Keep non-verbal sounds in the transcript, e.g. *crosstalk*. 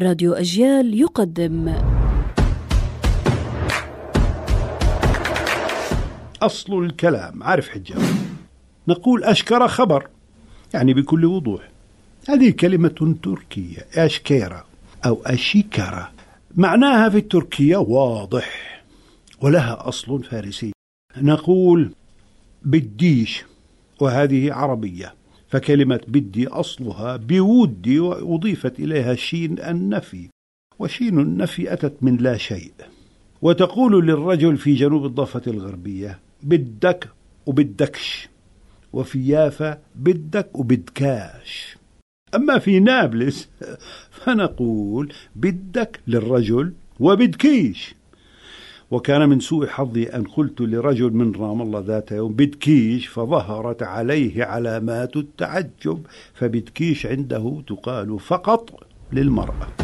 راديو أجيال يقدم. أصل الكلام عارف حجاب؟ نقول أشكر خبر يعني بكل وضوح. هذه كلمة تركية أشكيرة أو أشيكرة معناها في التركية واضح ولها أصل فارسي. نقول بديش وهذه عربية. فكلمة بدي أصلها بودي وأضيفت إليها شين النفي وشين النفي أتت من لا شيء. وتقول للرجل في جنوب الضفة الغربية بدك وبدكش وفي يافا بدك وبدكاش. أما في نابلس *laughs* فنقول بدك للرجل وبدكيش. وكان من سوء حظي أن قلت لرجل من رام الله ذات يوم بدكيش فظهرت عليه علامات التعجب فبدكيش عنده تقال فقط للمرأة.